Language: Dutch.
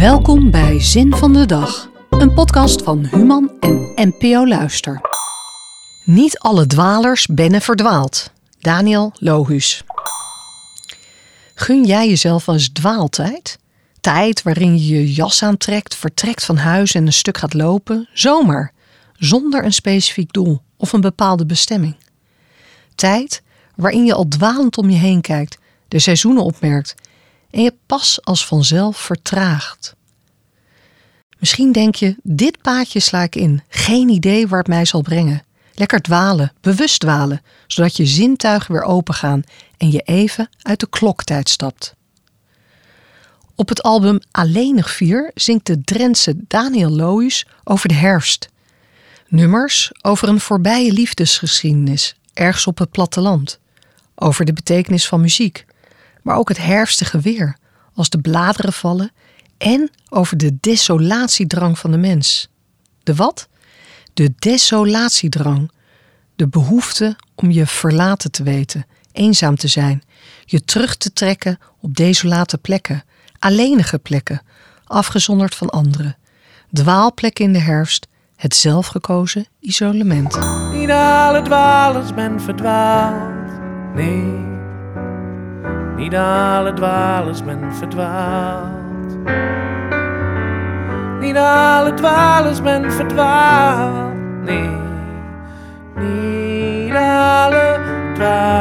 Welkom bij Zin van de Dag, een podcast van Human en NPO Luister. Niet alle dwalers bennen verdwaald. Daniel Lohuus. Gun jij jezelf eens dwaaltijd? Tijd waarin je je jas aantrekt, vertrekt van huis en een stuk gaat lopen, zomaar, zonder een specifiek doel of een bepaalde bestemming. Tijd waarin je al dwalend om je heen kijkt, de seizoenen opmerkt en je pas als vanzelf vertraagt. Misschien denk je, dit paadje sla ik in, geen idee waar het mij zal brengen. Lekker dwalen, bewust dwalen, zodat je zintuigen weer opengaan en je even uit de kloktijd stapt. Op het album Alleenig 4 zingt de Drentse Daniel Lohuis over de herfst. Nummers over een voorbije liefdesgeschiedenis, ergens op het platteland. Over de betekenis van muziek, maar ook het herfstige weer, als de bladeren vallen, en over de desolatiedrang van de mens. De wat? De desolatiedrang. De behoefte om je verlaten te weten, eenzaam te zijn, je terug te trekken op desolate plekken, alleenige plekken, afgezonderd van anderen. Dwaalplekken in de herfst, het zelfgekozen isolement. Niet alle dwalers ben verdwaald, nee niet alle dwalers ben verdwaald. Niet alle dwalers ben verdwaald, nee, niet alle dwalers.